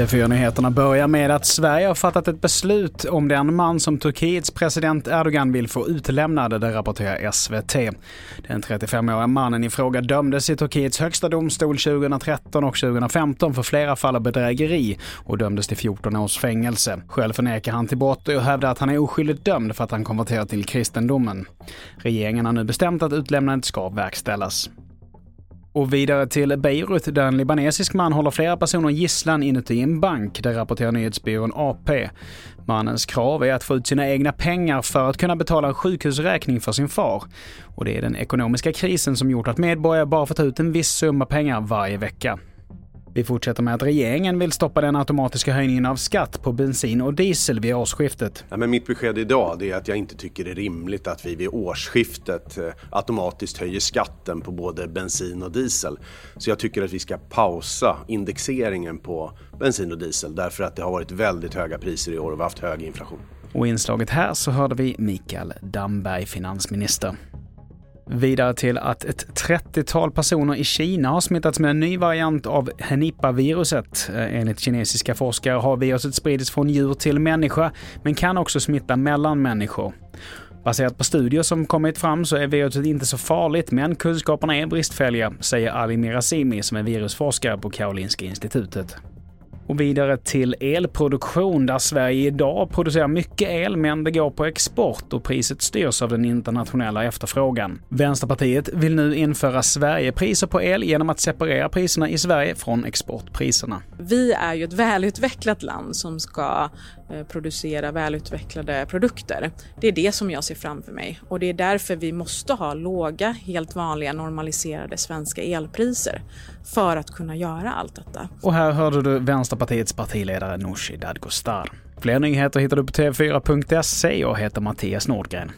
TV4-nyheterna börjar med att Sverige har fattat ett beslut om den man som Turkiets president Erdogan vill få utlämnad, det rapporterar SVT. Den 35-åriga mannen i fråga dömdes i Turkiets högsta domstol 2013 och 2015 för flera fall av bedrägeri och dömdes till 14 års fängelse. Själv förnekar han till brott och hävdar att han är oskyldigt dömd för att han konverterat till kristendomen. Regeringen har nu bestämt att utlämnandet ska verkställas. Och vidare till Beirut där en libanesisk man håller flera personer gisslan inuti en bank, det rapporterar nyhetsbyrån AP. Mannens krav är att få ut sina egna pengar för att kunna betala en sjukhusräkning för sin far. Och det är den ekonomiska krisen som gjort att medborgare bara får ta ut en viss summa pengar varje vecka. Vi fortsätter med att regeringen vill stoppa den automatiska höjningen av skatt på bensin och diesel vid årsskiftet. Ja, men mitt besked idag är att jag inte tycker det är rimligt att vi vid årsskiftet eh, automatiskt höjer skatten på både bensin och diesel. Så jag tycker att vi ska pausa indexeringen på bensin och diesel därför att det har varit väldigt höga priser i år och vi har haft hög inflation. Och i inslaget här så hörde vi Mikael Damberg, finansminister. Vidare till att ett 30-tal personer i Kina har smittats med en ny variant av Henipa-viruset. Eh, enligt kinesiska forskare har viruset spridits från djur till människa, men kan också smitta mellan människor. Baserat på studier som kommit fram så är viruset inte så farligt, men kunskaperna är bristfälliga, säger Ali Mirazimi som är virusforskare på Karolinska institutet. Och vidare till elproduktion där Sverige idag producerar mycket el men det går på export och priset styrs av den internationella efterfrågan. Vänsterpartiet vill nu införa Sverigepriser på el genom att separera priserna i Sverige från exportpriserna. Vi är ju ett välutvecklat land som ska eh, producera välutvecklade produkter. Det är det som jag ser framför mig och det är därför vi måste ha låga, helt vanliga normaliserade svenska elpriser för att kunna göra allt detta. Och här hörde du Vänsterpartiets partiledare Nooshi Dadgostar. Fler nyheter hittar du på tv4.se och heter Mattias Nordgren.